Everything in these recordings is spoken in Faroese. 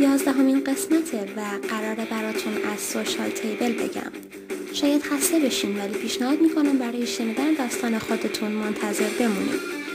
یازدهمین قسمته و قراره براتون از سوشال تیبل بگم شاید خسته بشین ولی پیشنهاد میکنم برای شنیدن داستان خودتون منتظر بمونید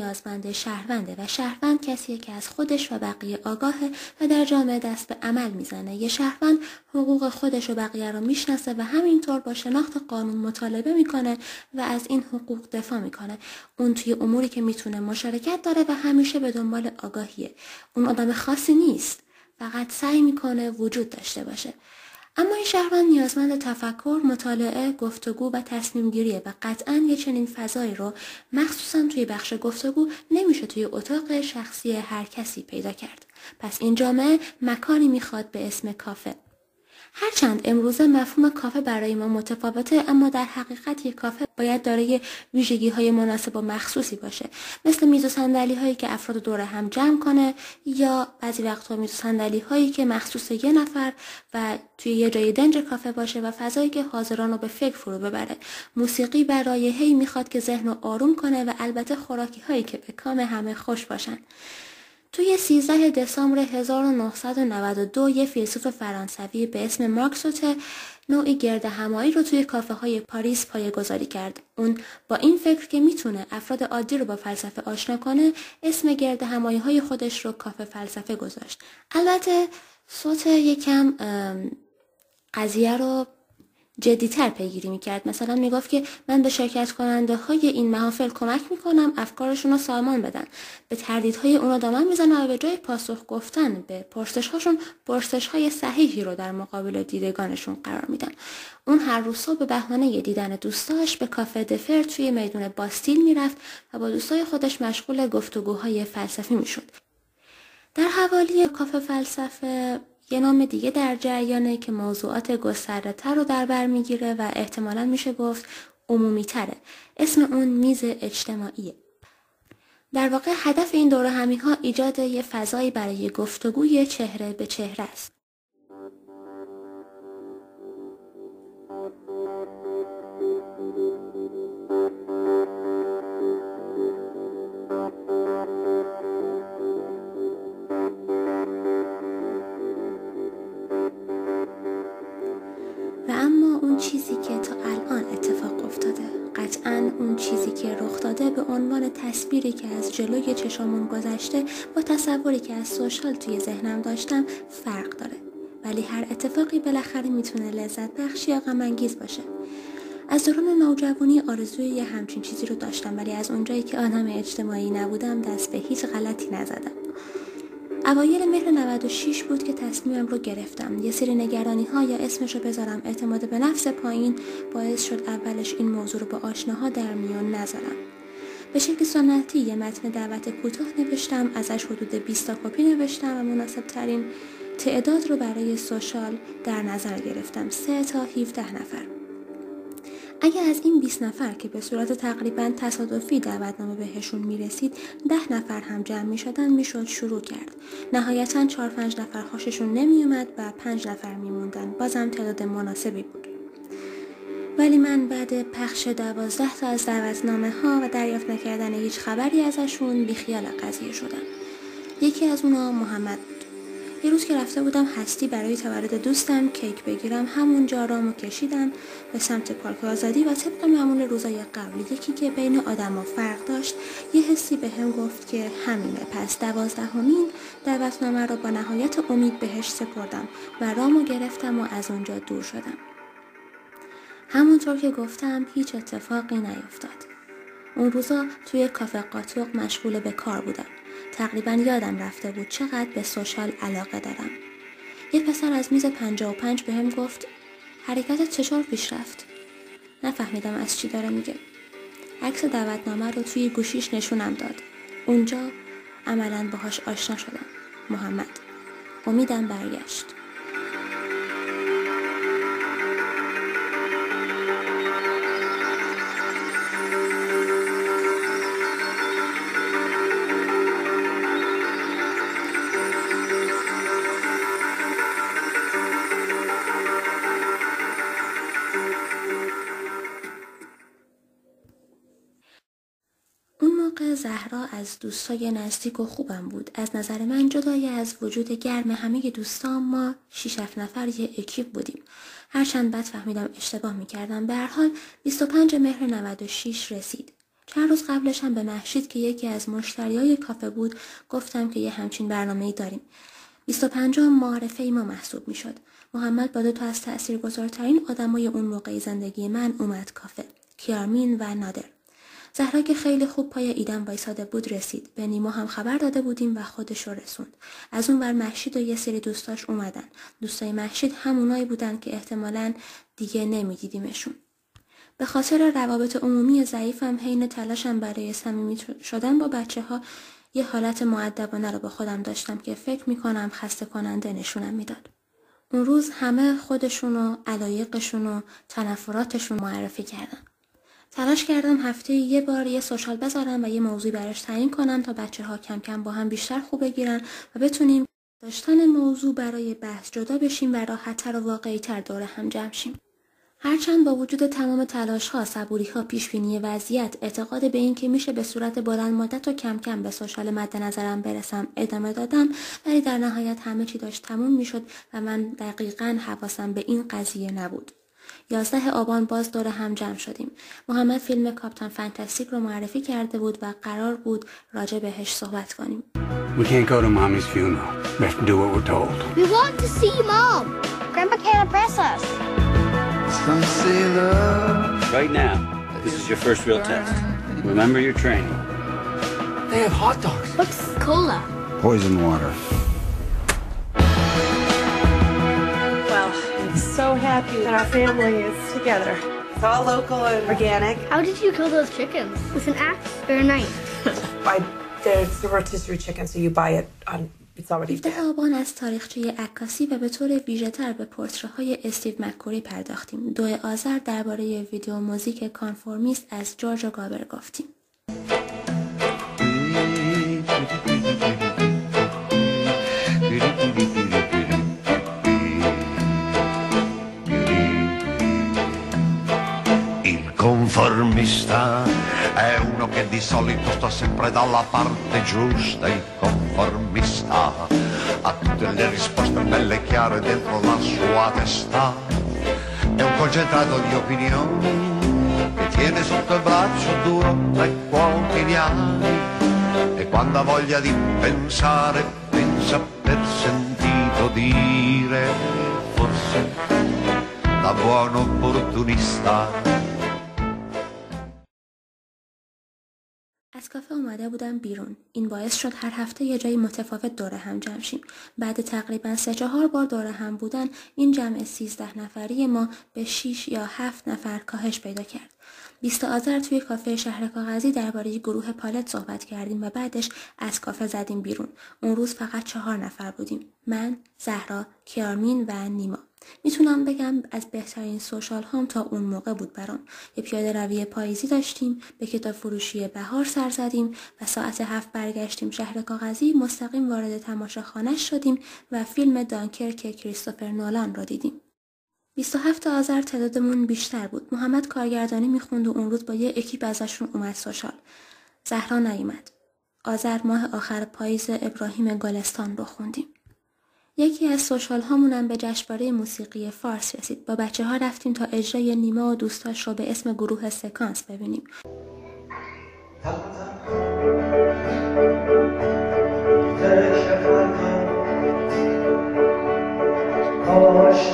نیازمند شهرونده و شهروند کسیه که از خودش و بقیه آگاهه و در جامعه دست به عمل میزنه. یه شهروند حقوق خودش و بقیه رو میشناسه و همینطور با شناخت قانون مطالبه میکنه و از این حقوق دفاع میکنه. اون توی اموری که میتونه مشارکت داره و همیشه به دنبال آگاهیه. اون آدم خاصی نیست. فقط سعی میکنه وجود داشته باشه. اما این شهروند نیازمند تفکر، مطالعه، گفتگو و تصمیم گیریه و قطعا یه چنین فضایی رو مخصوصا توی بخش گفتگو نمیشه توی اتاق شخصی هر کسی پیدا کرد. پس این جامعه مکانی میخواد به اسم کافه. هرچند امروزه مفهوم کافه برای ما متفاوته اما در حقیقت یک کافه باید دارای ویژگی های مناسب و مخصوصی باشه. مثل میز و صندلی هایی که افراد دور هم جمع کنه یا بعضی وقتها میز و صندلی هایی که مخصوص یه نفر و توی یه جای دنج کافه باشه و فضایی که حاضران رو به فکر فرو ببره. موسیقی برای هی میخواد که ذهن رو آروم کنه و البته خوراکی هایی که به کام همه خوش باشن. توی 13 دسامبر 1992 یه فیلسوف فرانسوی به اسم مارک سوته نوعی گرد همایی رو توی کافه های پاریس پایه گذاری کرد. اون با این فکر که میتونه افراد عادی رو با فلسفه آشنا کنه اسم گرد همایی های خودش رو کافه فلسفه گذاشت. البته سوته یکم قضیه رو جدیتر پیگیری میکرد. مثلا میگفت که من به شرکت کننده های این محافل کمک میکنم افکارشون رو سامان بدن. به تردیدهای اونا دامن میزنم و به جای پاسخ گفتن به پرسش هاشون پرسش های صحیحی رو در مقابل دیدگانشون قرار میدن. اون هر روز به بهانه دیدن دوستاش به کافه دفر توی میدون باستیل میرفت و با دوستای خودش مشغول گفتگوهای فلسفی میشد. در حوالی کافه فلسفه یه نام دیگه در جریانه که موضوعات گسترده تر رو در بر میگیره و احتمالا میشه گفت عمومی تره. اسم اون میز اجتماعیه. در واقع هدف این دوره همین ها ایجاد یه فضایی برای گفتگوی چهره به چهره است. چیزی که رخ داده به عنوان تصویری که از جلوی چشامون گذشته با تصوری که از سوشال توی ذهنم داشتم فرق داره. ولی هر اتفاقی بالاخره میتونه لذت بخش یا غم انگیز باشه. از دوران نوجوانی آرزوی یه همچین چیزی رو داشتم ولی از اونجایی که آدم اجتماعی نبودم دست به هیچ غلطی نزدم. اوایل مهر 96 بود که تصمیمم رو گرفتم. یه سری نگرانی ها یا اسمش رو بذارم. اعتماد به نفس پایین باعث شد اولش این موضوع رو با آشناها در میان نذارم. به شکل سنتی یه متن دعوت کوتاه نوشتم ازش حدود 20 تا کپی نوشتم و مناسب ترین تعداد رو برای سوشال در نظر گرفتم. 3 تا 17 نفر. اگه از این 20 نفر که به صورت تقریبا تصادفی دعوتنامه بهشون میرسید 10 نفر هم جمع میشدن میشد شروع کرد. نهایتا چهار پنج نفر خوششون نمیومد و 5 نفر میموندن. بازم تعداد مناسبی بود. ولی من بعد پخش دوازده تا از دعوتنامه ها و دریافت نکردن هیچ خبری ازشون بیخیال قضیه شدم. یکی از اونا محمد بود. یه روز که رفته بودم هستی برای تولد دوستم کیک بگیرم. همون جا رامو کشیدم به سمت پارک آزادی و طبق معمول روزای قبل یکی که بین آدم ها فرق داشت یه حسی به هم گفت که همینه. پس دوازده همین دعوتنامه رو با نهایت امید بهش سپردم و رامو گرفتم و از اونجا دور شدم. همونطور که گفتم هیچ اتفاقی نیفتاد. اون روزا توی کافه قاتوق مشغول به کار بودم. تقریبا یادم رفته بود چقدر به سوشال علاقه دارم. یه پسر از میز 55 بهم به گفت حرکت چطور پیش رفت؟ نفهمیدم از چی داره میگه. عکس دعوتنامه رو توی گوشیش نشونم داد. اونجا عملا باهاش آشنا شدم. محمد. امیدم برگشت. زهرا از دوستای نزدیک و خوبم بود. از نظر من جدای از وجود گرم همه دوستان ما شیش نفر یه اکیپ بودیم. هرچند بعد فهمیدم اشتباه میکردم. به هر حال 25 مهر 96 رسید. چند روز قبلش هم به محشید که یکی از مشتریای کافه بود گفتم که یه همچین برنامه‌ای داریم. 25 معرفه ای ما محسوب میشد. محمد با دو تا از تاثیرگذارترین آدمای اون موقع زندگی من اومد کافه. کیارمین و نادر. زهرا که خیلی خوب پای ایدم وایساده بود رسید به نیما هم خبر داده بودیم و خودش رو رسوند از اون ور محشید و یه سری دوستاش اومدن دوستای محشید همونایی بودن که احتمالا دیگه نمیدیدیمشون به خاطر روابط عمومی ضعیفم حین تلاشم برای صمیمی شدن با بچه ها یه حالت معدبانه رو با خودم داشتم که فکر میکنم خسته کننده نشونم میداد. اون روز همه خودشون و علایقشون و تنفراتشون معرفی کردن. تلاش کردم هفته یه بار یه سوشال بذارم و یه موضوعی براش تعیین کنم تا بچه ها کم کم با هم بیشتر خوب بگیرن و بتونیم داشتن موضوع برای بحث جدا بشیم و راحتتر و واقعی تر دور هم جمع شیم. هرچند با وجود تمام تلاش ها، صبوری ها، پیش بینی وضعیت، اعتقاد به این که میشه به صورت بلند مدت و کم کم به سوشال مد نظرم برسم ادامه دادم ولی در نهایت همه چی داشت تموم میشد و من دقیقا حواسم به این قضیه نبود. یازده آبان باز دور هم جمع شدیم محمد فیلم کاپتان فانتاستیک رو معرفی کرده بود و قرار بود راجع بهش صحبت کنیم We can't go to mommy's funeral. We have to do what we're told. We want to see mom. Grandpa can't impress us. Some say love. Right now, this is your first real test. Remember your training. They have hot dogs. What's cola? Poison water. so happy that our family is together. It's all local and organic. How did you kill those chickens? With an axe or a knife? By the rotisserie chicken, so you buy it on it's already dead. آبان از تاریخچه عکاسی و به طور ویژه‌تر به پورتره‌های استیو مککوری پرداختیم. دو آذر درباره ویدیو موزیک کانفورمیست از جورج گابر گفتیم. conformista è uno che di solito sta sempre dalla parte giusta il conformista. Ha tutte le risposte belle e chiare dentro la sua testa. È un concentrato di opinioni che tiene sotto il braccio duro dai quotidiani. E quando ha voglia di pensare pensa per sentito dire forse da buon opportunista. اومده بودم بیرون. این باعث شد هر هفته یه جای متفاوت دور هم جمع شیم. بعد تقریبا سه چهار بار دور هم بودن این جمع 13 نفری ما به 6 یا 7 نفر کاهش پیدا کرد. 20 آذر توی کافه شهر کاغذی درباره گروه پالت صحبت کردیم و بعدش از کافه زدیم بیرون. اون روز فقط چهار نفر بودیم. من زهرا کیارمین و نیما. میتونم بگم از بهترین سوشال هام تا اون موقع بود برام. یه پیاده روی پاییزی داشتیم به کتاب فروشی بهار سر زدیم و ساعت هفت برگشتیم شهر کاغذی مستقیم وارد تماشاخانه شدیم و فیلم دانکرک کریستوفر نولان را دیدیم. 27 آذر تعدادمون بیشتر بود. محمد کارگردانی میخوند و اون روز با یه اکیپ ازشون اومد سوشال. زهرا نیومد. آذر ماه آخر پاییز ابراهیم گلستان رو خوندیم. یکی از سوشال هامونم به جشنواره موسیقی فارس رسید. با بچه ها رفتیم تا اجرای نیما و دوستاش رو به اسم گروه سکانس ببینیم. کاش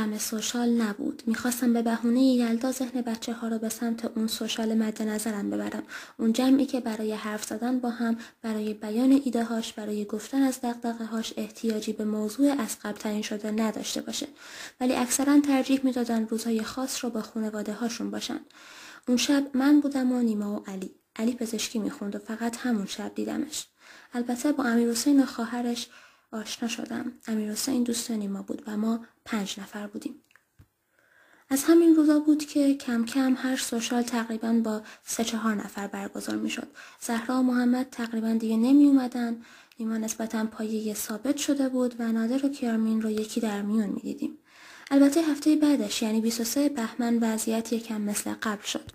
جمع سوشال نبود. میخواستم به بهونه یلدا ذهن بچه ها را به سمت اون سوشال مد نظرم ببرم. اون جمعی که برای حرف زدن با هم برای بیان ایده هاش برای گفتن از دقدقه هاش احتیاجی به موضوع از قبل تعیین شده نداشته باشه. ولی اکثرا ترجیح میدادن روزهای خاص رو با خانواده هاشون باشن. اون شب من بودم و نیما و علی. علی پزشکی میخوند و فقط همون شب دیدمش. البته با امیر حسین و خواهرش آشنا شدم امیر حسین دوستانی ما بود و ما پنج نفر بودیم از همین روزا بود که کم کم هر سوشال تقریبا با سه چهار نفر برگزار می شد. زهرا و محمد تقریبا دیگه نمی اومدن. نیما نسبتا پایه ثابت شده بود و نادر و کیارمین رو یکی در میون می دیدیم. البته هفته بعدش یعنی 23 بهمن وضعیت یکم مثل قبل شد.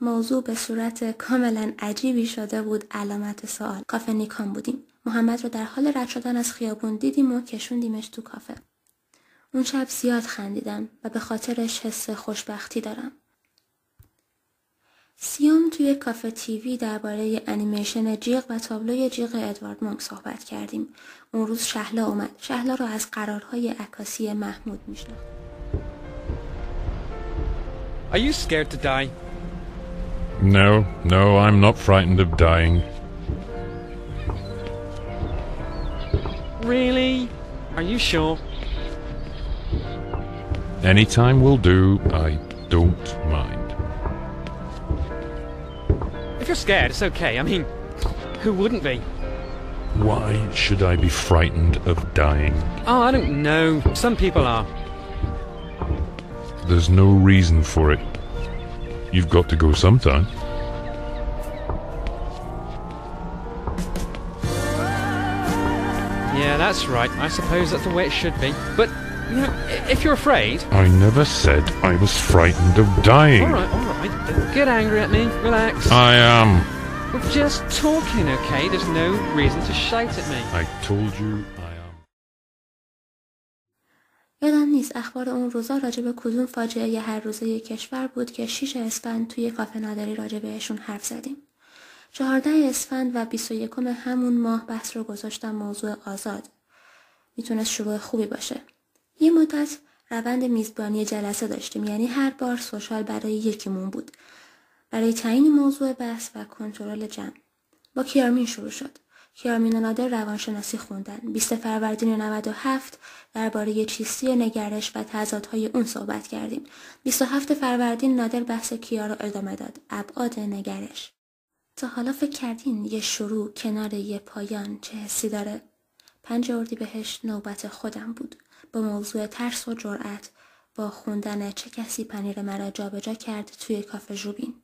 موضوع به صورت کاملا عجیبی شده بود علامت سوال. کافه نیکان بودیم. محمد رو در حال رد شدن از خیابون دیدیم و کشوندیمش تو کافه. اون شب زیاد خندیدم و به خاطرش حس خوشبختی دارم. سیوم توی کافه تیوی درباره انیمیشن جیغ و تابلوی جیغ ادوارد مونک صحبت کردیم. اون روز شهلا اومد. شهلا رو از قرارهای عکاسی محمود میشناخت. Are you scared to die? No, no, I'm not frightened of dying. Really? Are you sure? Any time will do. I don't mind. If you're scared, it's okay. I mean, who wouldn't be? Why should I be frightened of dying? Oh, I don't know. Some people are. There's no reason for it. You've got to go sometime. that's right. I suppose that's the way it should be. But, you know, if you're afraid... I never said I was frightened of dying. All right, all right. Don't get angry at me. Relax. I am. We're just talking, okay? There's no reason to shout at me. I told you I am. یادم نیست اخبار اون روزا راجع به کدوم فاجعه ی هر روزه کشور بود که 6 اسفند توی کافه نادری راجع بهشون حرف زدیم. 14 اسفند و 21 همون ماه بحث رو گذاشتم موضوع آزاد. میتونست شروع خوبی باشه. یه مدت روند میزبانی جلسه داشتیم یعنی هر بار سوشال برای یکیمون بود. برای تعیین موضوع بحث و کنترل جمع. با کیارمین شروع شد. کیارمین و نادر روانشناسی خوندن. 20 فروردین 97 درباره چیستی نگرش و تضادهای اون صحبت کردیم. 27 فروردین نادر بحث کیا رو ادامه داد. ابعاد نگرش. تا حالا فکر کردین یه شروع کنار یه پایان چه حسی داره؟ پنج اردیبهشت نوبت خودم بود با موضوع ترس و جرأت با خوندن چه کسی پنیر مرا جابجا کرد توی کافه ژوبین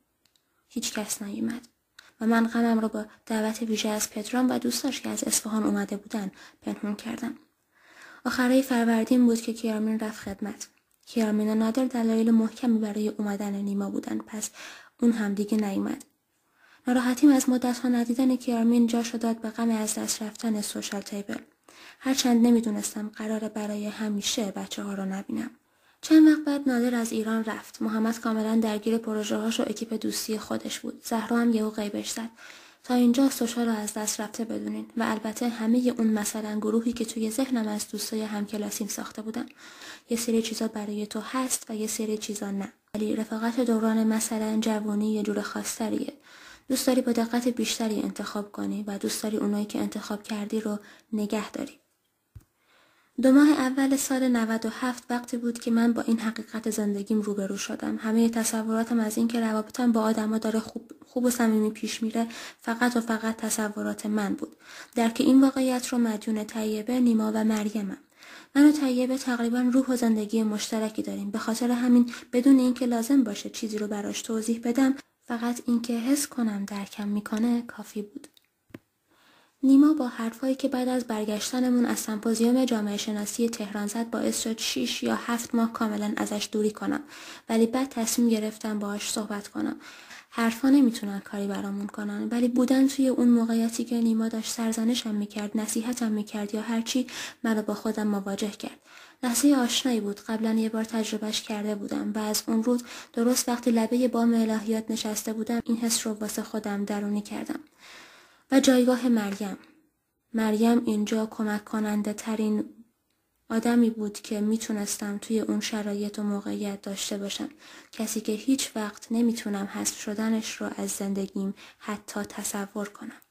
هیچ کس نیومد و من غمم رو با دعوت ویژه از پدرام و دوستاش که از اصفهان اومده بودن پنهون کردم آخرای فروردین بود که کیارمین رفت خدمت کیارمین و نادر دلایل محکمی برای اومدن نیما بودن پس اون هم دیگه نیومد ناراحتیم از مدت ها ندیدن کیارمین جا شداد به غم از دست رفتن سوشال تیبل هرچند نمیدونستم قرار برای همیشه بچه ها رو نبینم. چند وقت بعد نادر از ایران رفت. محمد کاملا درگیر پروژه هاش و اکیپ دوستی خودش بود. زهرا هم یهو غیبش زد. تا اینجا سوشا رو از دست رفته بدونین و البته همه اون مثلا گروهی که توی ذهنم از دوستای همکلاسیم ساخته بودم یه سری چیزا برای تو هست و یه سری چیزا نه ولی رفاقت دوران مثلا جوانی یه جور خاصتریه دوست داری با دقت بیشتری انتخاب کنی و دوست داری اونایی که انتخاب کردی رو نگه داری. دو ماه اول سال 97 وقتی بود که من با این حقیقت زندگیم روبرو شدم. همه تصوراتم از اینکه روابطم با آدما داره خوب, خوب و صمیمی پیش میره فقط و فقط تصورات من بود. در که این واقعیت رو مدیون طیبه، نیما و مریمم. من و طیبه تقریبا روح و زندگی مشترکی داریم. به خاطر همین بدون اینکه لازم باشه چیزی رو براش توضیح بدم، فقط اینکه حس کنم درکم میکنه کافی بود. نیما با حرفایی که بعد از برگشتنمون از سمپوزیوم جامعه شناسی تهران زد باعث شد 6 یا 7 ماه کاملا ازش دوری کنم. ولی بعد تصمیم گرفتم باهاش صحبت کنم. حرفا نمیتونن کاری برامون کنن. ولی بودن توی اون موقعیتی که نیما داشت سرزنشم میکرد نصیحتم میکرد یا هرچی منو با خودم مواجه کرد. لحظه آشنایی بود قبلا یه بار تجربهش کرده بودم و از اون روز درست وقتی لبه بام الهیات نشسته بودم این حس رو واسه خودم درونی کردم و جایگاه مریم مریم اینجا کمک کننده ترین آدمی بود که میتونستم توی اون شرایط و موقعیت داشته باشم کسی که هیچ وقت نمیتونم حذف شدنش رو از زندگیم حتی تصور کنم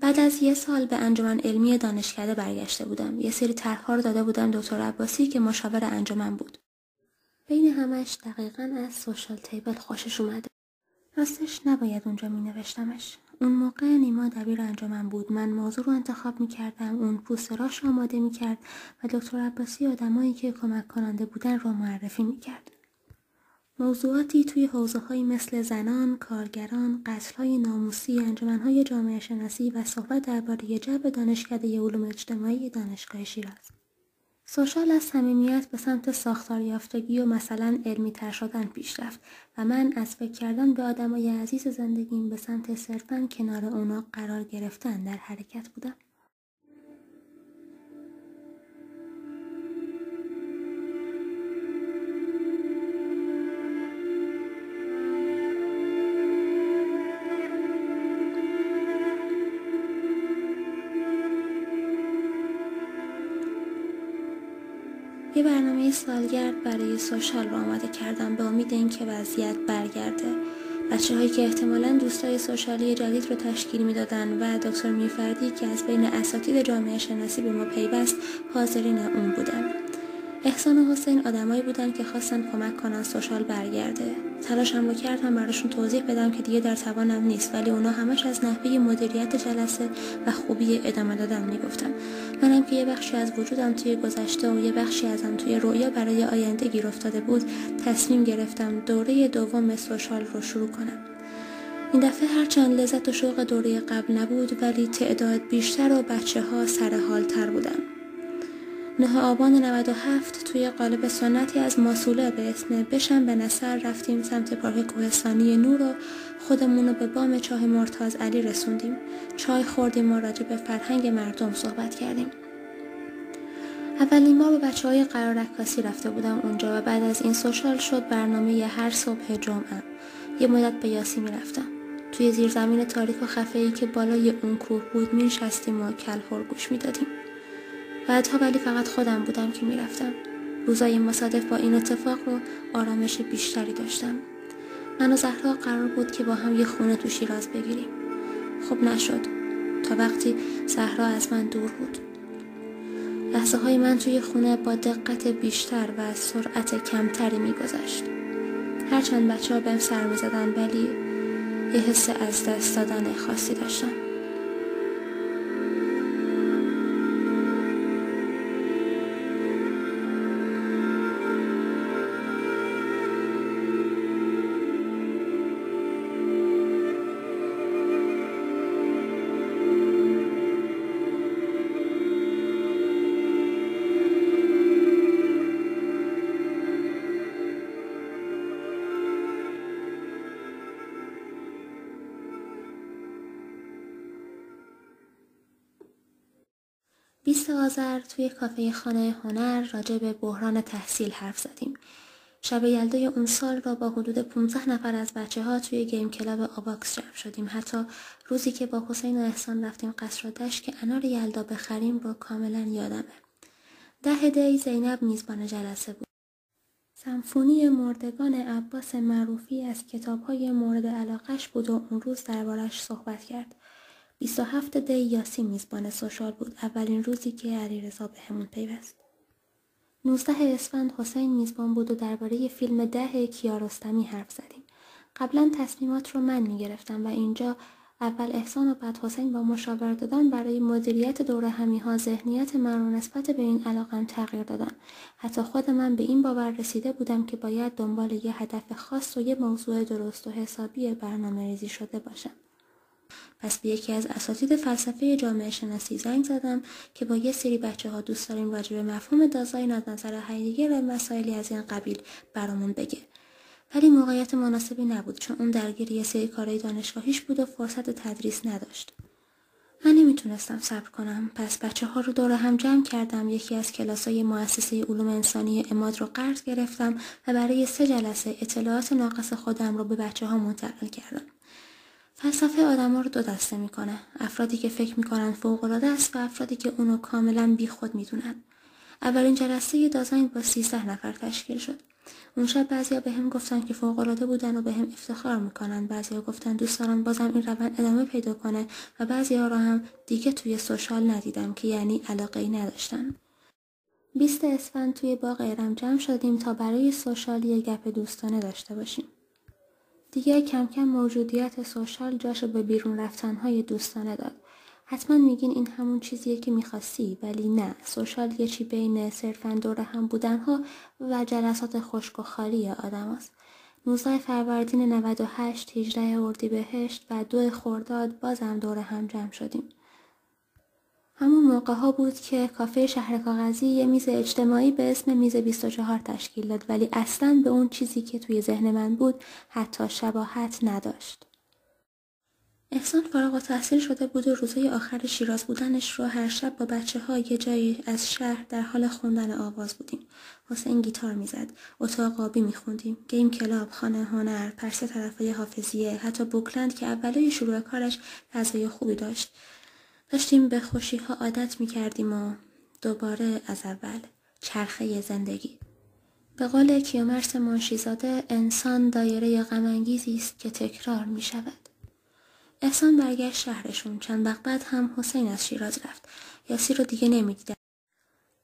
بعد از یه سال به انجمن علمی دانشکده برگشته بودم. یه سری طرحها رو داده بودم دکتر عباسی که مشاور انجمن بود. بین همش دقیقا از سوشال تیبل خوشش اومده. راستش نباید اونجا می نوشتمش اون موقع نیما دبیر انجامم بود. من موضوع رو انتخاب می کردم اون پوست راش آماده می کرد و دکتر عباسی آدمایی که کمک کننده بودن رو معرفی می کرد موضوعاتی توی حوزه های مثل زنان، کارگران، قتل های ناموسی، انجمن های جامعه شناسی و صحبت درباره جو دانشکده علوم اجتماعی دانشگاه شیراز. سوشال از صمیمیت به سمت ساختار یافتگی و مثلا علمی تر شدن پیش رفت و من از فکر کردن به آدمای عزیز زندگیم به سمت صرفا کنار اونا قرار گرفتن در حرکت بودم. سالگرد برای سوشال رو آماده کردم به امید اینکه وضعیت برگرده بچه هایی که احتمالا دوستای سوشالی جدید رو تشکیل می دادن و دکتر میفردی که از بین اساتید جامعه شناسی به ما پیوست حاضرین اون بودن. احسان و حسین آدمایی بودن که خواستن کمک کنن سوشال برگرده تلاشم رو کردم براشون توضیح بدم که دیگه در توانم نیست ولی اونا همش از نحوه مدیریت جلسه و خوبی ادامه دادن میگفتن منم که یه بخشی از وجودم توی گذشته و یه بخشی ازم توی رویا برای آینده گیر افتاده بود تصمیم گرفتم دوره دوم سوشال رو شروع کنم این دفعه هرچند لذت و شوق دوره قبل نبود ولی تعداد بیشتر و بچه ها سر حال تر بودن نه آبان 97 توی قالب سنتی از ماسوله به اسم بشن به نصر رفتیم سمت پارک کوهستانی نور و خودمون رو به بام چاه مرتاز علی رسوندیم چای خوردیم و راجع به فرهنگ مردم صحبت کردیم اولین بار به بچه های قرار رکاسی رفته بودم اونجا و بعد از این سوشال شد برنامه یه هر صبح جمعه یه مدت به یاسی میرفتم توی زیرزمین تاریک و خفه ای که بالای اون کوه بود می نشستیم و کلخور گوش میدادیم بعدها ولی فقط خودم بودم که میرفتم. روزای مصادف با این اتفاق رو آرامش بیشتری داشتم. من و زهرا قرار بود که با هم یه خونه تو شیراز بگیریم. خب نشد. تا وقتی زهرا از من دور بود. لحظه های من توی خونه با دقت بیشتر و سرعت کمتری میگذشت. هرچند بچه ها بهم سر می زدن ولی یه حس از دست دادن خاصی داشتم. آذر توی کافه خانه هنر راجع به بحران تحصیل حرف زدیم. شب یلدای اون سال را با حدود 15 نفر از بچه ها توی گیم کلاب آواکس جمع شدیم. حتی روزی که با حسین و احسان رفتیم قصر دشت که انار یلدا بخریم رو کاملا یادمه. ده دی زینب میزبان جلسه بود. سمفونی مردگان عباس معروفی از کتاب های مورد علاقش بود و اون روز دربارش صحبت کرد. 27 دی یاسی میزبان سوشال بود اولین روزی که علیرضا بهمون پیوست 19 اسفند حسین میزبان بود و درباره فیلم ده کیارستمی حرف زدیم قبلا تصمیمات رو من میگرفتم و اینجا اول احسان و بعد حسین با مشاور دادن برای مدیریت دور همی ها ذهنیت من رو نسبت به این علاقم تغییر دادن. حتی خود من به این باور رسیده بودم که باید دنبال یه هدف خاص و یه موضوع درست و حسابی برنامه ریزی شده باشم. پس به یکی از اساتید فلسفه جامعه شناسی زنگ زدم که با یه سری بچه ها دوست داریم راجع به مفهوم دازاین از نظر هایدگر و مسائلی از این قبیل برامون بگه ولی موقعیت مناسبی نبود چون اون درگیر یه سری کارهای دانشگاهیش بود و فرصت تدریس نداشت من نمیتونستم صبر کنم پس بچه ها رو دور هم جمع کردم یکی از کلاس های مؤسسه علوم انسانی اماد رو قرض گرفتم و برای سه جلسه اطلاعات ناقص خودم رو به بچه ها منتقل کردم فلسفه آدما رو دو دسته میکنه افرادی که فکر میکنن فوق العاده است و افرادی که اونو کاملا بیخود میدونن اولین جلسه دازاین با 13 نفر تشکیل شد اون شب بعضیا به هم گفتن که فوق العاده بودن و به هم افتخار میکنن بعضیا گفتن دوست دارن بازم این روند ادامه پیدا کنه و بعضیا رو هم دیگه توی سوشال ندیدم که یعنی علاقه ای نداشتن 20 اسفند توی باغ ارم جمع شدیم تا برای سوشال یه گپ دوستانه داشته باشیم دیگه کم کم موجودیت سوشال جاشو به بیرون رفتنهای دوستانه داد. حتما میگین این همون چیزیه که میخواستی ولی نه سوشال یه چی بین صرفا دور هم بودنها و جلسات خشک و خالی آدم است. 19 فروردین 98 18 اردیبهشت و 2 خرداد بازم دور هم جمع شدیم. همون موقع ها بود که کافه شهر کاغذی یه میز اجتماعی به اسم میز 24 تشکیل داد ولی اصلا به اون چیزی که توی ذهن من بود حتی شباهت نداشت. احسان فارغ و تحصیل شده بود و روزهای آخر شیراز بودنش رو هر شب با بچه ها یه جایی از شهر در حال خوندن آواز بودیم. حسین گیتار میزد، اتاق آبی میخوندیم، گیم کلاب، خانه هنر، پرسه طرفای حافظیه، حتی بوکلند که اولای شروع کارش فضای خوبی داشت. داشتیم به خوشی ها عادت می کردیم و دوباره از اول چرخه زندگی. به قول کیومرس منشیزاده انسان دایره غمانگیزی است که تکرار می شود احسان برگشت شهرشون. چند وقت بعد هم حسین از شیراز رفت. یاسی رو دیگه نمیدیدن.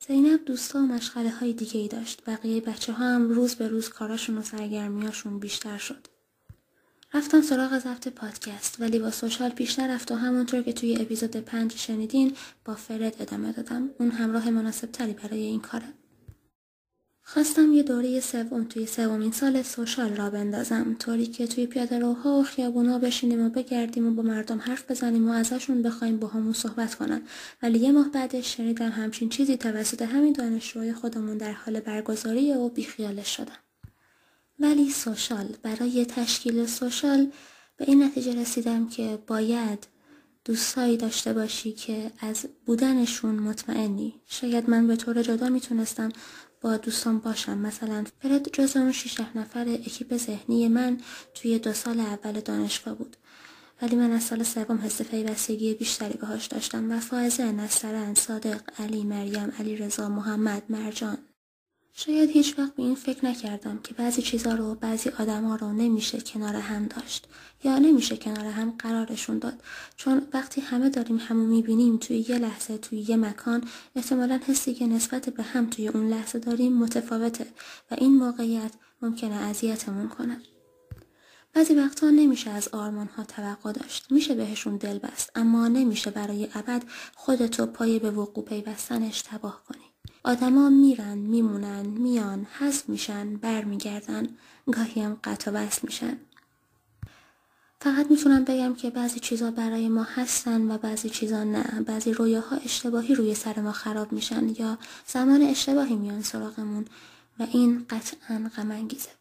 زینب دوستا و مشغله های دیگه ای داشت. بقیه بچه ها هم روز به روز کاراشون و سرگرمیاشون بیشتر شد. رفتم سراغ ضبط پادکست ولی با سوشال پیش نرفت و همونطور که توی اپیزود پنج شنیدین با فرد ادامه دادم اون همراه مناسب تری برای این کاره خواستم یه دوره سوم توی سومین سال سوشال را بندازم طوری که توی پیاده روها و خیابونا بشینیم و بگردیم و با مردم حرف بزنیم و ازشون بخوایم با همون صحبت کنن ولی یه ماه بعدش شنیدم همچین چیزی توسط همین دانشجوهای خودمون در حال برگزاری و بیخیالش شدم ولی سوشال. برای تشکیل سوشال به این نتیجه رسیدم که باید دوستایی داشته باشی که از بودنشون مطمئنی. شاید من به طور جدا میتونستم با دوستان باشم. مثلا فرد جز اون شیشه نفر اکیپ ذهنی من توی دو سال اول دانشگاه بود. ولی من از سال سوم حس پیوستگی بیشتری باهاش داشتم. و فائزه نصرن صادق علی مریم علی رضا محمد مرجان. شاید هیچ وقت به این فکر نکردم که بعضی چیزها رو بعضی آدما رو نمیشه کنار هم داشت یا نمیشه کنار هم قرارشون داد. چون وقتی همه داریم همو میبینیم توی یه لحظه توی یه مکان احتمالا حسی که نسبت به هم توی اون لحظه داریم متفاوته و این موقعیت ممکنه اذیتمون کنه. بعضی وقتا نمیشه از آرمان ها توقع داشت. میشه بهشون دل بست اما نمیشه برای ابد خودتو پای به وقوع پیوستنش تباه کنی. آدما میرن میمونن میان حذف میشن برمیگردن گاهی هم قطع وصل میشن. فقط میتونم بگم که بعضی چیزا برای ما هستن و بعضی چیزا نه. بعضی رویاها اشتباهی روی سر ما خراب میشن یا زمان اشتباهی میان سراغمون و این قطعا غم انگیزه